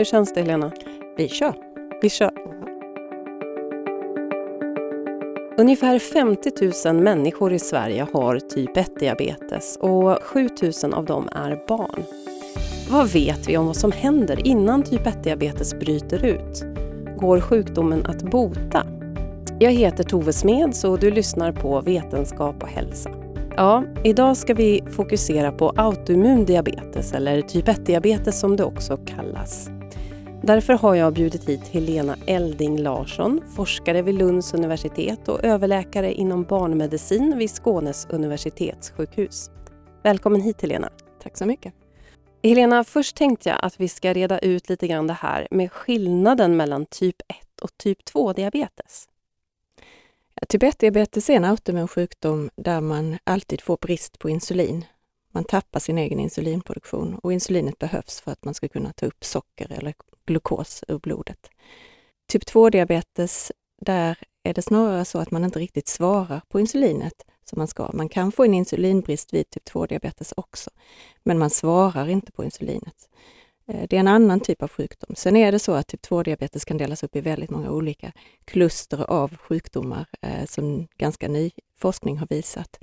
Hur känns det Helena? Vi kör. Vi kör. Ungefär 50 000 människor i Sverige har typ 1-diabetes och 7 000 av dem är barn. Vad vet vi om vad som händer innan typ 1-diabetes bryter ut? Går sjukdomen att bota? Jag heter Tove Smeds och du lyssnar på Vetenskap och hälsa. Ja, idag ska vi fokusera på autoimmun diabetes eller typ 1-diabetes som det också kallas. Därför har jag bjudit hit Helena Elding Larsson, forskare vid Lunds universitet och överläkare inom barnmedicin vid Skånes universitetssjukhus. Välkommen hit Helena. Tack så mycket. Helena, först tänkte jag att vi ska reda ut lite grann det här med skillnaden mellan typ 1 och typ 2-diabetes. Typ 1-diabetes är en autoimmun sjukdom där man alltid får brist på insulin. Man tappar sin egen insulinproduktion och insulinet behövs för att man ska kunna ta upp socker eller glukos ur blodet. Typ 2-diabetes, där är det snarare så att man inte riktigt svarar på insulinet som man ska. Man kan få en insulinbrist vid typ 2-diabetes också, men man svarar inte på insulinet. Eh, det är en annan typ av sjukdom. Sen är det så att typ 2-diabetes kan delas upp i väldigt många olika kluster av sjukdomar eh, som ganska ny forskning har visat.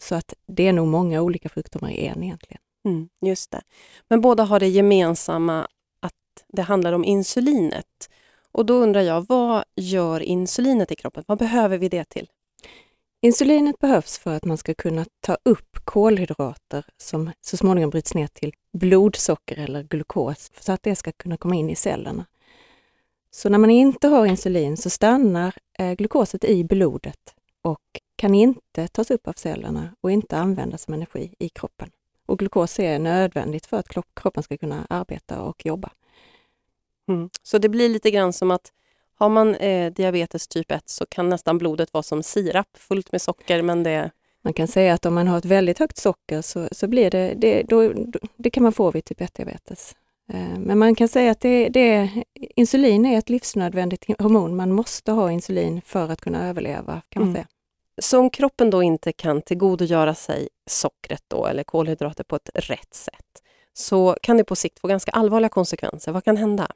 Så att det är nog många olika sjukdomar i en egentligen. Mm, just det. Men båda har det gemensamma det handlar om insulinet. Och då undrar jag, vad gör insulinet i kroppen? Vad behöver vi det till? Insulinet behövs för att man ska kunna ta upp kolhydrater som så småningom bryts ner till blodsocker eller glukos, så att det ska kunna komma in i cellerna. Så när man inte har insulin så stannar eh, glukoset i blodet och kan inte tas upp av cellerna och inte användas som energi i kroppen. Och glukos är nödvändigt för att kroppen ska kunna arbeta och jobba. Mm. Så det blir lite grann som att har man eh, diabetes typ 1 så kan nästan blodet vara som sirap, fullt med socker, men det... Man kan säga att om man har ett väldigt högt socker så, så blir det, det, då, det kan man få vid typ 1-diabetes. Eh, men man kan säga att det, det, insulin är ett livsnödvändigt hormon. Man måste ha insulin för att kunna överleva, kan man mm. säga. Så om kroppen då inte kan tillgodogöra sig sockret då, eller kolhydrater på ett rätt sätt, så kan det på sikt få ganska allvarliga konsekvenser. Vad kan hända?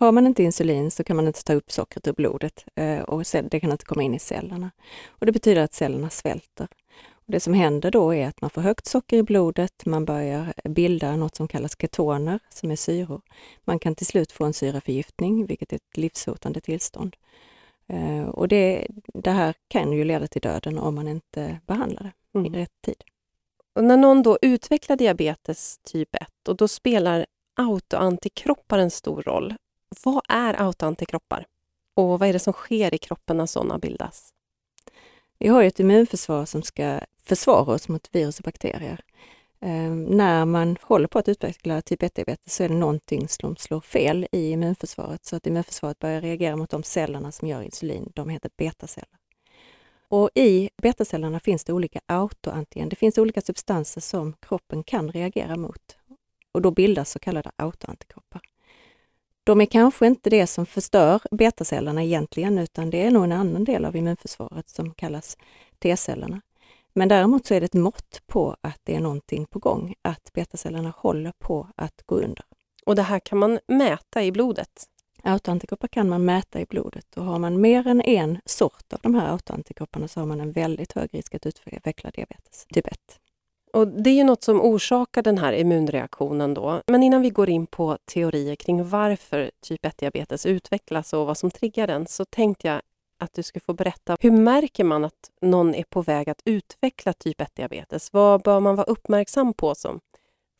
Har man inte insulin så kan man inte ta upp sockret ur blodet eh, och det kan inte komma in i cellerna. Och Det betyder att cellerna svälter. Och det som händer då är att man får högt socker i blodet, man börjar bilda något som kallas ketoner, som är syror. Man kan till slut få en syraförgiftning, vilket är ett livshotande tillstånd. Eh, och det, det här kan ju leda till döden om man inte behandlar det mm. i rätt tid. Och när någon då utvecklar diabetes typ 1, och då spelar autoantikroppar en stor roll. Vad är autoantikroppar? Och vad är det som sker i kroppen när sådana bildas? Vi har ett immunförsvar som ska försvara oss mot virus och bakterier. Eh, när man håller på att utveckla typ 1-diabetes så är det någonting som slår fel i immunförsvaret så att immunförsvaret börjar reagera mot de cellerna som gör insulin. De heter betaceller. Och i betacellerna finns det olika autoantigen. Det finns olika substanser som kroppen kan reagera mot. Och då bildas så kallade autoantikroppar. De är kanske inte det som förstör betacellerna egentligen, utan det är nog en annan del av immunförsvaret som kallas T-cellerna. Men däremot så är det ett mått på att det är någonting på gång, att betacellerna håller på att gå under. Och det här kan man mäta i blodet? Autoantikroppar kan man mäta i blodet och har man mer än en sort av de här autoantikropparna så har man en väldigt hög risk att utveckla diabetes typ 1. Och det är ju något som orsakar den här immunreaktionen då. Men innan vi går in på teorier kring varför typ 1-diabetes utvecklas och vad som triggar den så tänkte jag att du skulle få berätta. Hur märker man att någon är på väg att utveckla typ 1-diabetes? Vad bör man vara uppmärksam på som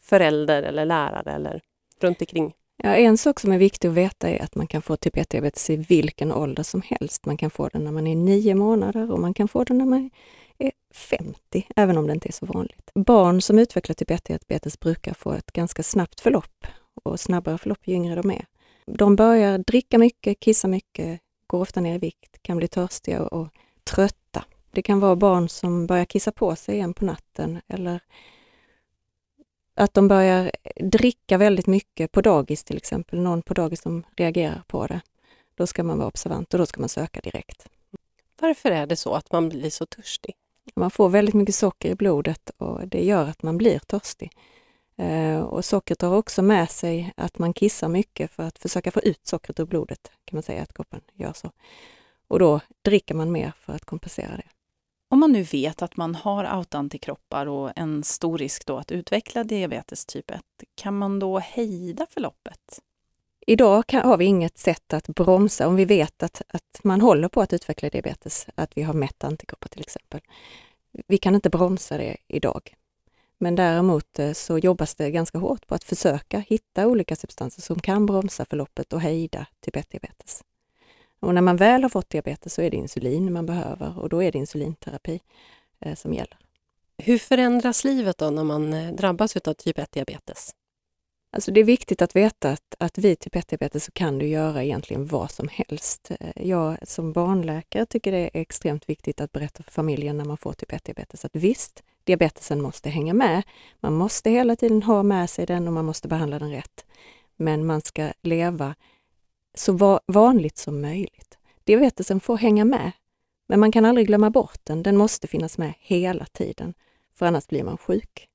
förälder eller lärare eller runt omkring? Ja, en sak som är viktig att veta är att man kan få typ 1-diabetes i vilken ålder som helst. Man kan få den när man är nio månader och man kan få den när man är 50, även om det inte är så vanligt. Barn som utvecklar typ 1-diabetes brukar få ett ganska snabbt förlopp och snabbare förlopp ju yngre de är. De börjar dricka mycket, kissa mycket, går ofta ner i vikt, kan bli törstiga och trötta. Det kan vara barn som börjar kissa på sig igen på natten eller att de börjar dricka väldigt mycket på dagis till exempel, någon på dagis som reagerar på det. Då ska man vara observant och då ska man söka direkt. Varför är det så att man blir så törstig? Man får väldigt mycket socker i blodet och det gör att man blir törstig. Eh, och sockret har också med sig att man kissar mycket för att försöka få ut sockret ur blodet, kan man säga att kroppen gör så. Och då dricker man mer för att kompensera det. Om man nu vet att man har autoantikroppar och en stor risk då att utveckla diabetes typ 1, kan man då hejda förloppet? Idag kan, har vi inget sätt att bromsa om vi vet att, att man håller på att utveckla diabetes, att vi har mätt antikroppar till exempel. Vi kan inte bromsa det idag. Men däremot eh, så jobbas det ganska hårt på att försöka hitta olika substanser som kan bromsa förloppet och hejda typ 1-diabetes. Och när man väl har fått diabetes så är det insulin man behöver och då är det insulinterapi eh, som gäller. Hur förändras livet då när man eh, drabbas av typ 1-diabetes? Alltså det är viktigt att veta att, att vid typ 1-diabetes så kan du göra egentligen vad som helst. Eh, jag som barnläkare tycker det är extremt viktigt att berätta för familjen när man får typ 1-diabetes att visst, diabetesen måste hänga med. Man måste hela tiden ha med sig den och man måste behandla den rätt. Men man ska leva så vanligt som möjligt. Diabetesen får hänga med, men man kan aldrig glömma bort den. Den måste finnas med hela tiden, för annars blir man sjuk.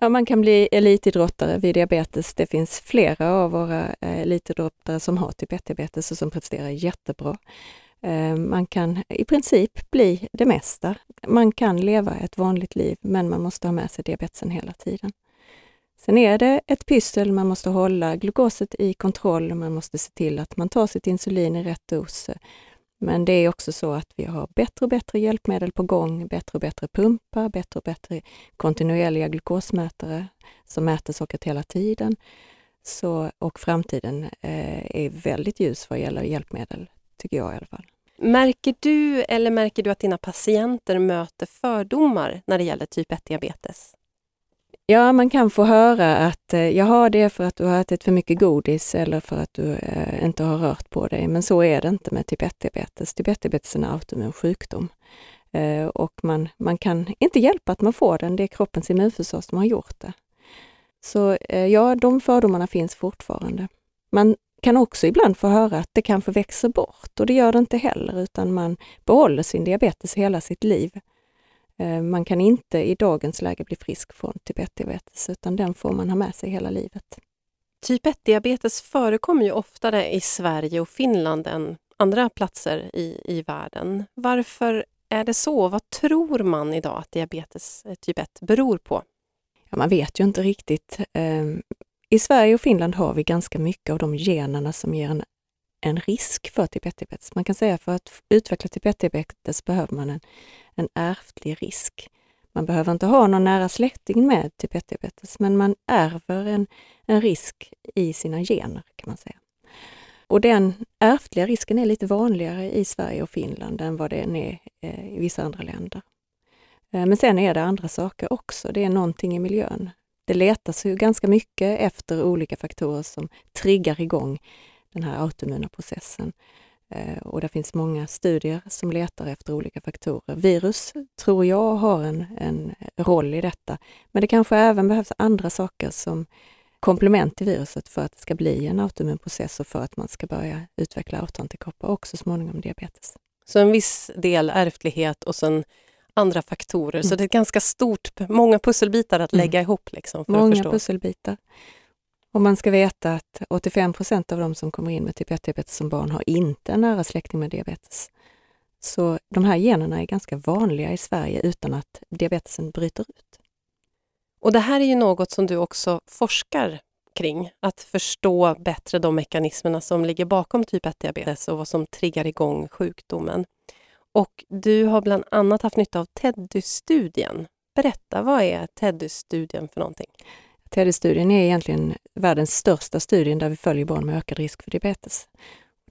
Ja, man kan bli elitidrottare vid diabetes. Det finns flera av våra eh, elitidrottare som har typ 1-diabetes och som presterar jättebra. Eh, man kan i princip bli det mesta. Man kan leva ett vanligt liv, men man måste ha med sig diabetesen hela tiden. Sen är det ett pyssel, man måste hålla glukoset i kontroll, man måste se till att man tar sitt insulin i rätt dos. Men det är också så att vi har bättre och bättre hjälpmedel på gång, bättre och bättre pumpar, bättre och bättre kontinuerliga glukosmätare som mäter sockret hela tiden. Så, och framtiden eh, är väldigt ljus vad gäller hjälpmedel, tycker jag i alla fall. Märker du eller märker du att dina patienter möter fördomar när det gäller typ 1-diabetes? Ja, man kan få höra att eh, jaha, det är för att du har ätit för mycket godis eller för att du eh, inte har rört på dig. Men så är det inte med typ 1-diabetes. Typ 1-diabetes är en autoimmun sjukdom. Eh, och man, man kan inte hjälpa att man får den, det är kroppens immunförsvar som har gjort det. Så eh, ja, de fördomarna finns fortfarande. Man kan också ibland få höra att det kanske växer bort och det gör det inte heller, utan man behåller sin diabetes hela sitt liv. Eh, man kan inte i dagens läge bli frisk från typ 1-diabetes, utan den får man ha med sig hela livet. Typ 1-diabetes förekommer ju oftare i Sverige och Finland än andra platser i, i världen. Varför är det så? Vad tror man idag att diabetes eh, typ 1 beror på? Ja, man vet ju inte riktigt. Ehm, I Sverige och Finland har vi ganska mycket av de generna som ger en, en risk för typ 1-diabetes. Man kan säga att för att utveckla typ 1-diabetes behöver man en en ärftlig risk. Man behöver inte ha någon nära släkting med typ 1-diabetes, men man ärver en, en risk i sina gener kan man säga. Och den ärftliga risken är lite vanligare i Sverige och Finland än vad den är eh, i vissa andra länder. Eh, men sen är det andra saker också. Det är någonting i miljön. Det letas ju ganska mycket efter olika faktorer som triggar igång den här autoimmuna processen. Eh, och det finns många studier som letar efter olika faktorer. Virus tror jag har en, en roll i detta, men det kanske även behövs andra saker som komplement till viruset för att det ska bli en autoimmun process och för att man ska börja utveckla autoantikroppar och så småningom diabetes. Så en viss del ärftlighet och sen andra faktorer. Mm. Så det är ganska stort, många pusselbitar att mm. lägga mm. ihop. Liksom, för många att förstå. pusselbitar. Och man ska veta att 85 procent av de som kommer in med typ 1-diabetes som barn har inte en nära släkting med diabetes. Så de här generna är ganska vanliga i Sverige utan att diabetesen bryter ut. Och det här är ju något som du också forskar kring, att förstå bättre de mekanismerna som ligger bakom typ 1-diabetes och vad som triggar igång sjukdomen. Och du har bland annat haft nytta av TEDDY-studien. Berätta, vad är TEDDY-studien för någonting? TEDD-studien är egentligen världens största studien där vi följer barn med ökad risk för diabetes.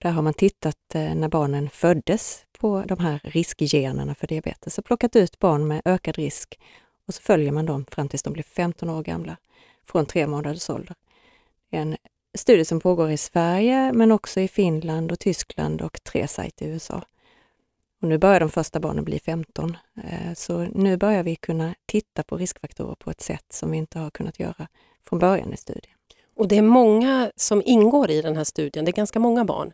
Där har man tittat eh, när barnen föddes på de här riskgenerna för diabetes och plockat ut barn med ökad risk och så följer man dem fram tills de blir 15 år gamla, från tre månaders ålder. Det är en studie som pågår i Sverige men också i Finland och Tyskland och tre sajter i USA. Och nu börjar de första barnen bli 15, eh, så nu börjar vi kunna titta på riskfaktorer på ett sätt som vi inte har kunnat göra från början i studien. Och det är många som ingår i den här studien, det är ganska många barn.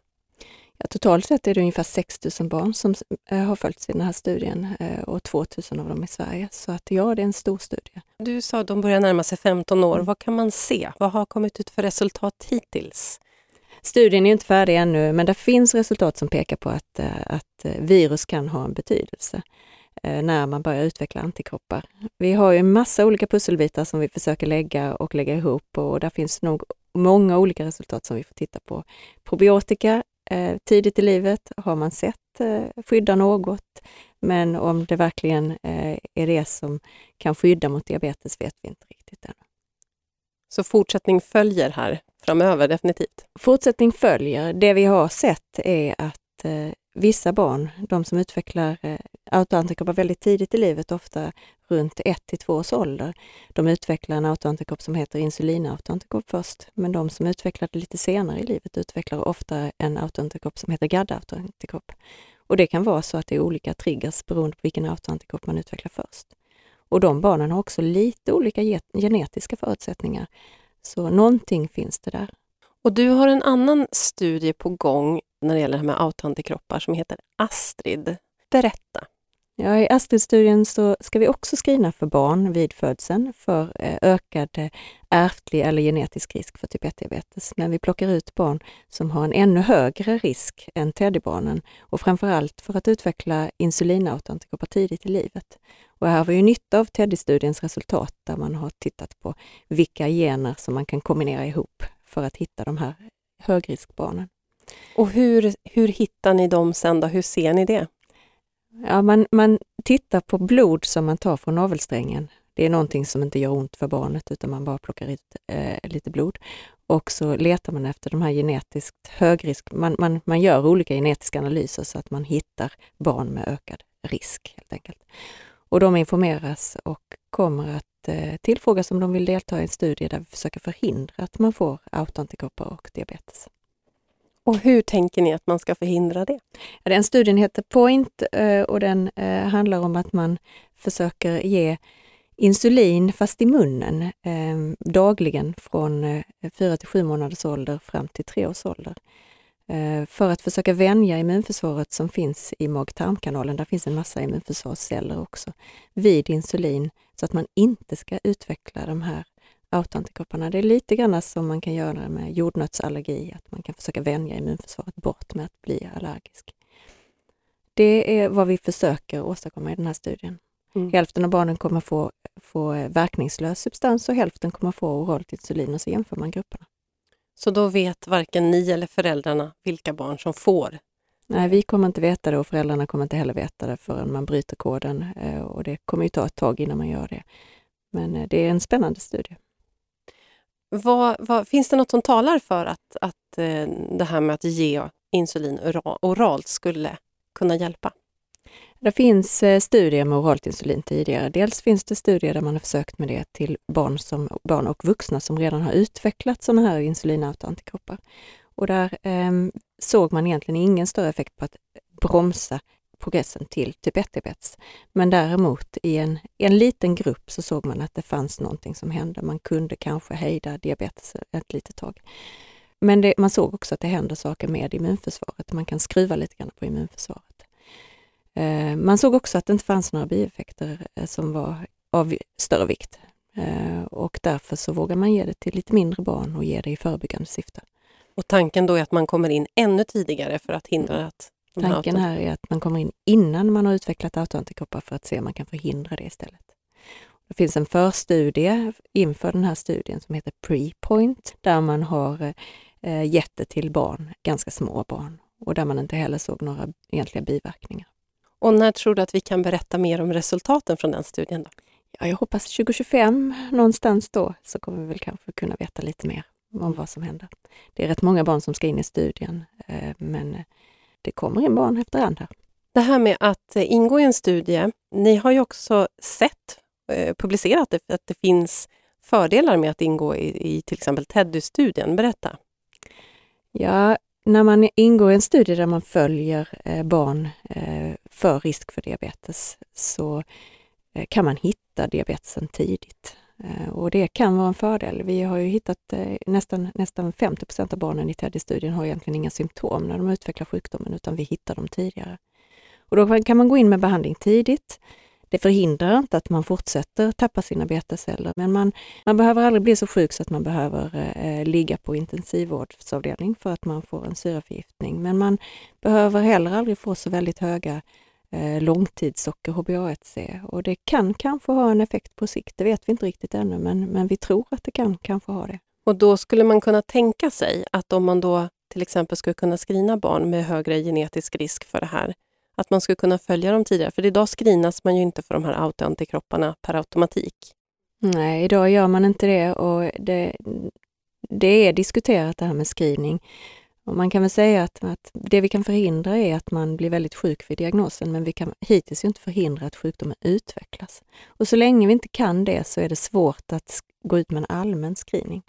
Ja, totalt sett är det ungefär 6 000 barn som eh, har följts i den här studien eh, och 2 000 av dem i Sverige. Så att ja, det är en stor studie. Du sa att de börjar närma sig 15 år. Mm. Vad kan man se? Vad har kommit ut för resultat hittills? Studien är inte färdig ännu, men det finns resultat som pekar på att, eh, att eh, virus kan ha en betydelse eh, när man börjar utveckla antikroppar. Vi har ju en massa olika pusselbitar som vi försöker lägga och lägga ihop och där finns nog många olika resultat som vi får titta på. Probiotika tidigt i livet har man sett skydda något, men om det verkligen är det som kan skydda mot diabetes vet vi inte riktigt ännu. Så fortsättning följer här framöver definitivt? Fortsättning följer. Det vi har sett är att eh, vissa barn, de som utvecklar eh, autoantikroppar väldigt tidigt i livet, ofta runt 1 till 2 års ålder, de utvecklar en autoantikropp som heter insulinautoantikropp först. Men de som utvecklar det lite senare i livet utvecklar ofta en autoantikropp som heter GAD-autoantikropp. Och det kan vara så att det är olika triggers beroende på vilken autoantikropp man utvecklar först. Och de barnen har också lite olika genetiska förutsättningar. Så någonting finns det där. Och du har en annan studie på gång när det gäller det här med autoantikroppar som heter Astrid. Berätta! Ja, I Astrid-studien så ska vi också screena för barn vid födseln för eh, ökad eh, ärftlig eller genetisk risk för typ 1-diabetes. Men vi plockar ut barn som har en ännu högre risk än teddybarnen och framförallt för att utveckla insulinautoantikroppar tidigt i livet. Och här har vi ju nytta av Teddy-studiens resultat där man har tittat på vilka gener som man kan kombinera ihop för att hitta de här högriskbarnen. Och hur, hur hittar ni dem sen då? Hur ser ni det? Ja, man, man tittar på blod som man tar från navelsträngen. Det är någonting som inte gör ont för barnet utan man bara plockar ut eh, lite blod. Och så letar man efter de här genetiskt högrisk... Man, man, man gör olika genetiska analyser så att man hittar barn med ökad risk helt enkelt. Och de informeras och kommer att eh, tillfrågas om de vill delta i en studie där vi försöker förhindra att man får autoantikroppar och diabetes. Och hur tänker ni att man ska förhindra det? Den studien heter Point eh, och den eh, handlar om att man försöker ge insulin fast i munnen eh, dagligen från 4 till 7 månaders ålder fram till 3 års ålder. Eh, för att försöka vänja immunförsvaret som finns i mag-tarmkanalen, där finns en massa immunförsvarsceller också, vid insulin så att man inte ska utveckla de här autoantikropparna. Det är lite grann som man kan göra med jordnötsallergi, att man kan försöka vänja immunförsvaret bort med att bli allergisk. Det är vad vi försöker åstadkomma i den här studien. Mm. Hälften av barnen kommer få, få verkningslös substans och hälften kommer få oralt insulin och så jämför man grupperna. Så då vet varken ni eller föräldrarna vilka barn som får? Nej, vi kommer inte veta det och föräldrarna kommer inte heller veta det förrän man bryter koden eh, och det kommer ju ta ett tag innan man gör det. Men eh, det är en spännande studie. Vad, vad, finns det något som talar för att, att eh, det här med att ge insulin oralt skulle kunna hjälpa? Det finns eh, studier med oralt insulin tidigare. Dels finns det studier där man har försökt med det till barn, som, barn och vuxna som redan har utvecklat sådana här insulinautoantikroppar. Och där eh, såg man egentligen ingen större effekt på att bromsa progressen till typ 1-diabetes. Men däremot i en, en liten grupp så såg man att det fanns någonting som hände. Man kunde kanske hejda diabetes ett litet tag. Men det, man såg också att det händer saker med immunförsvaret. Man kan skruva lite grann på immunförsvaret. Eh, man såg också att det inte fanns några bieffekter eh, som var av större vikt eh, och därför så vågar man ge det till lite mindre barn och ge det i förebyggande syfte. Och tanken då är att man kommer in ännu tidigare för att hindra att... Tanken här är att man kommer in innan man har utvecklat autoantikroppar för att se om man kan förhindra det istället. Det finns en förstudie inför den här studien som heter Prepoint där man har gett det till barn, ganska små barn och där man inte heller såg några egentliga biverkningar. Och när tror du att vi kan berätta mer om resultaten från den studien? Då? Ja, jag hoppas 2025 någonstans då så kommer vi väl kanske kunna veta lite mer om vad som händer. Det är rätt många barn som ska in i studien, eh, men det kommer in barn efterhand här. Det här med att eh, ingå i en studie, ni har ju också sett, eh, publicerat att det finns fördelar med att ingå i, i till exempel Teddy-studien. Berätta! Ja, när man ingår i en studie där man följer eh, barn eh, för risk för diabetes så kan man hitta diabetesen tidigt. Eh, och det kan vara en fördel. Vi har ju hittat eh, nästan, nästan 50% av barnen i TEDDY-studien har egentligen inga symptom när de utvecklar sjukdomen utan vi hittar dem tidigare. Och då kan man gå in med behandling tidigt. Det förhindrar inte att man fortsätter tappa sina beteceller, men man, man behöver aldrig bli så sjuk så att man behöver eh, ligga på intensivvårdsavdelning för att man får en syraförgiftning. Men man behöver heller aldrig få så väldigt höga eh, långtidssocker HbA1c och det kan kanske ha en effekt på sikt, det vet vi inte riktigt ännu, men, men vi tror att det kan kanske ha det. Och då skulle man kunna tänka sig att om man då till exempel skulle kunna screena barn med högre genetisk risk för det här, att man skulle kunna följa dem tidigare. För idag screenas man ju inte för de här autoantikropparna per automatik. Nej, idag gör man inte det och det, det är diskuterat det här med screening. Och man kan väl säga att, att, det vi kan förhindra är att man blir väldigt sjuk vid diagnosen, men vi kan hittills inte förhindra att sjukdomen utvecklas. Och så länge vi inte kan det så är det svårt att gå ut med en allmän screening.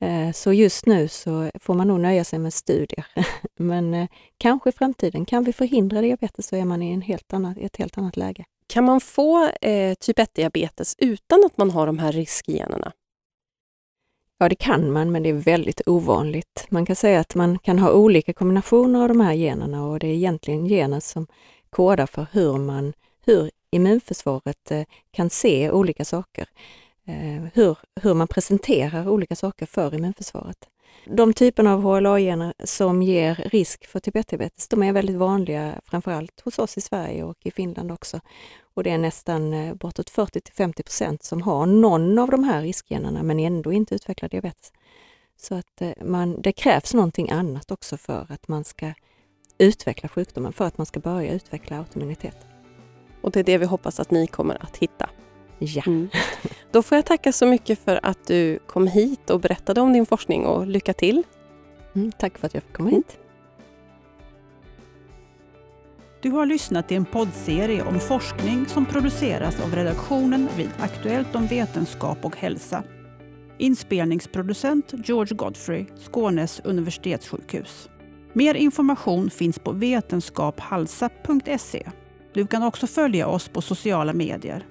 Eh, så just nu så får man nog nöja sig med studier. Men eh, kanske i framtiden, kan vi förhindra diabetes så är man i en helt annat, ett helt annat läge. Kan man få eh, typ 1-diabetes utan att man har de här riskgenerna? Ja, det kan man, men det är väldigt ovanligt. Man kan säga att man kan ha olika kombinationer av de här generna och det är egentligen gener som kodar för hur, man, hur immunförsvaret eh, kan se olika saker. Eh, hur, hur man presenterar olika saker för immunförsvaret. De typerna av HLA-gener som ger risk för typ 1-diabetes, de är väldigt vanliga framförallt hos oss i Sverige och i Finland också. Och det är nästan eh, bortåt 40 till 50 procent som har någon av de här riskgenerna men ändå inte utvecklar diabetes. Så att eh, man, det krävs någonting annat också för att man ska utveckla sjukdomen, för att man ska börja utveckla autoimmunitet. Och det är det vi hoppas att ni kommer att hitta. Ja. Mm. Då får jag tacka så mycket för att du kom hit och berättade om din forskning och lycka till. Mm, tack för att jag fick komma hit. Du har lyssnat till en poddserie om forskning som produceras av redaktionen vid Aktuellt om vetenskap och hälsa. Inspelningsproducent George Godfrey, Skånes universitetssjukhus. Mer information finns på vetenskaphalsa.se. Du kan också följa oss på sociala medier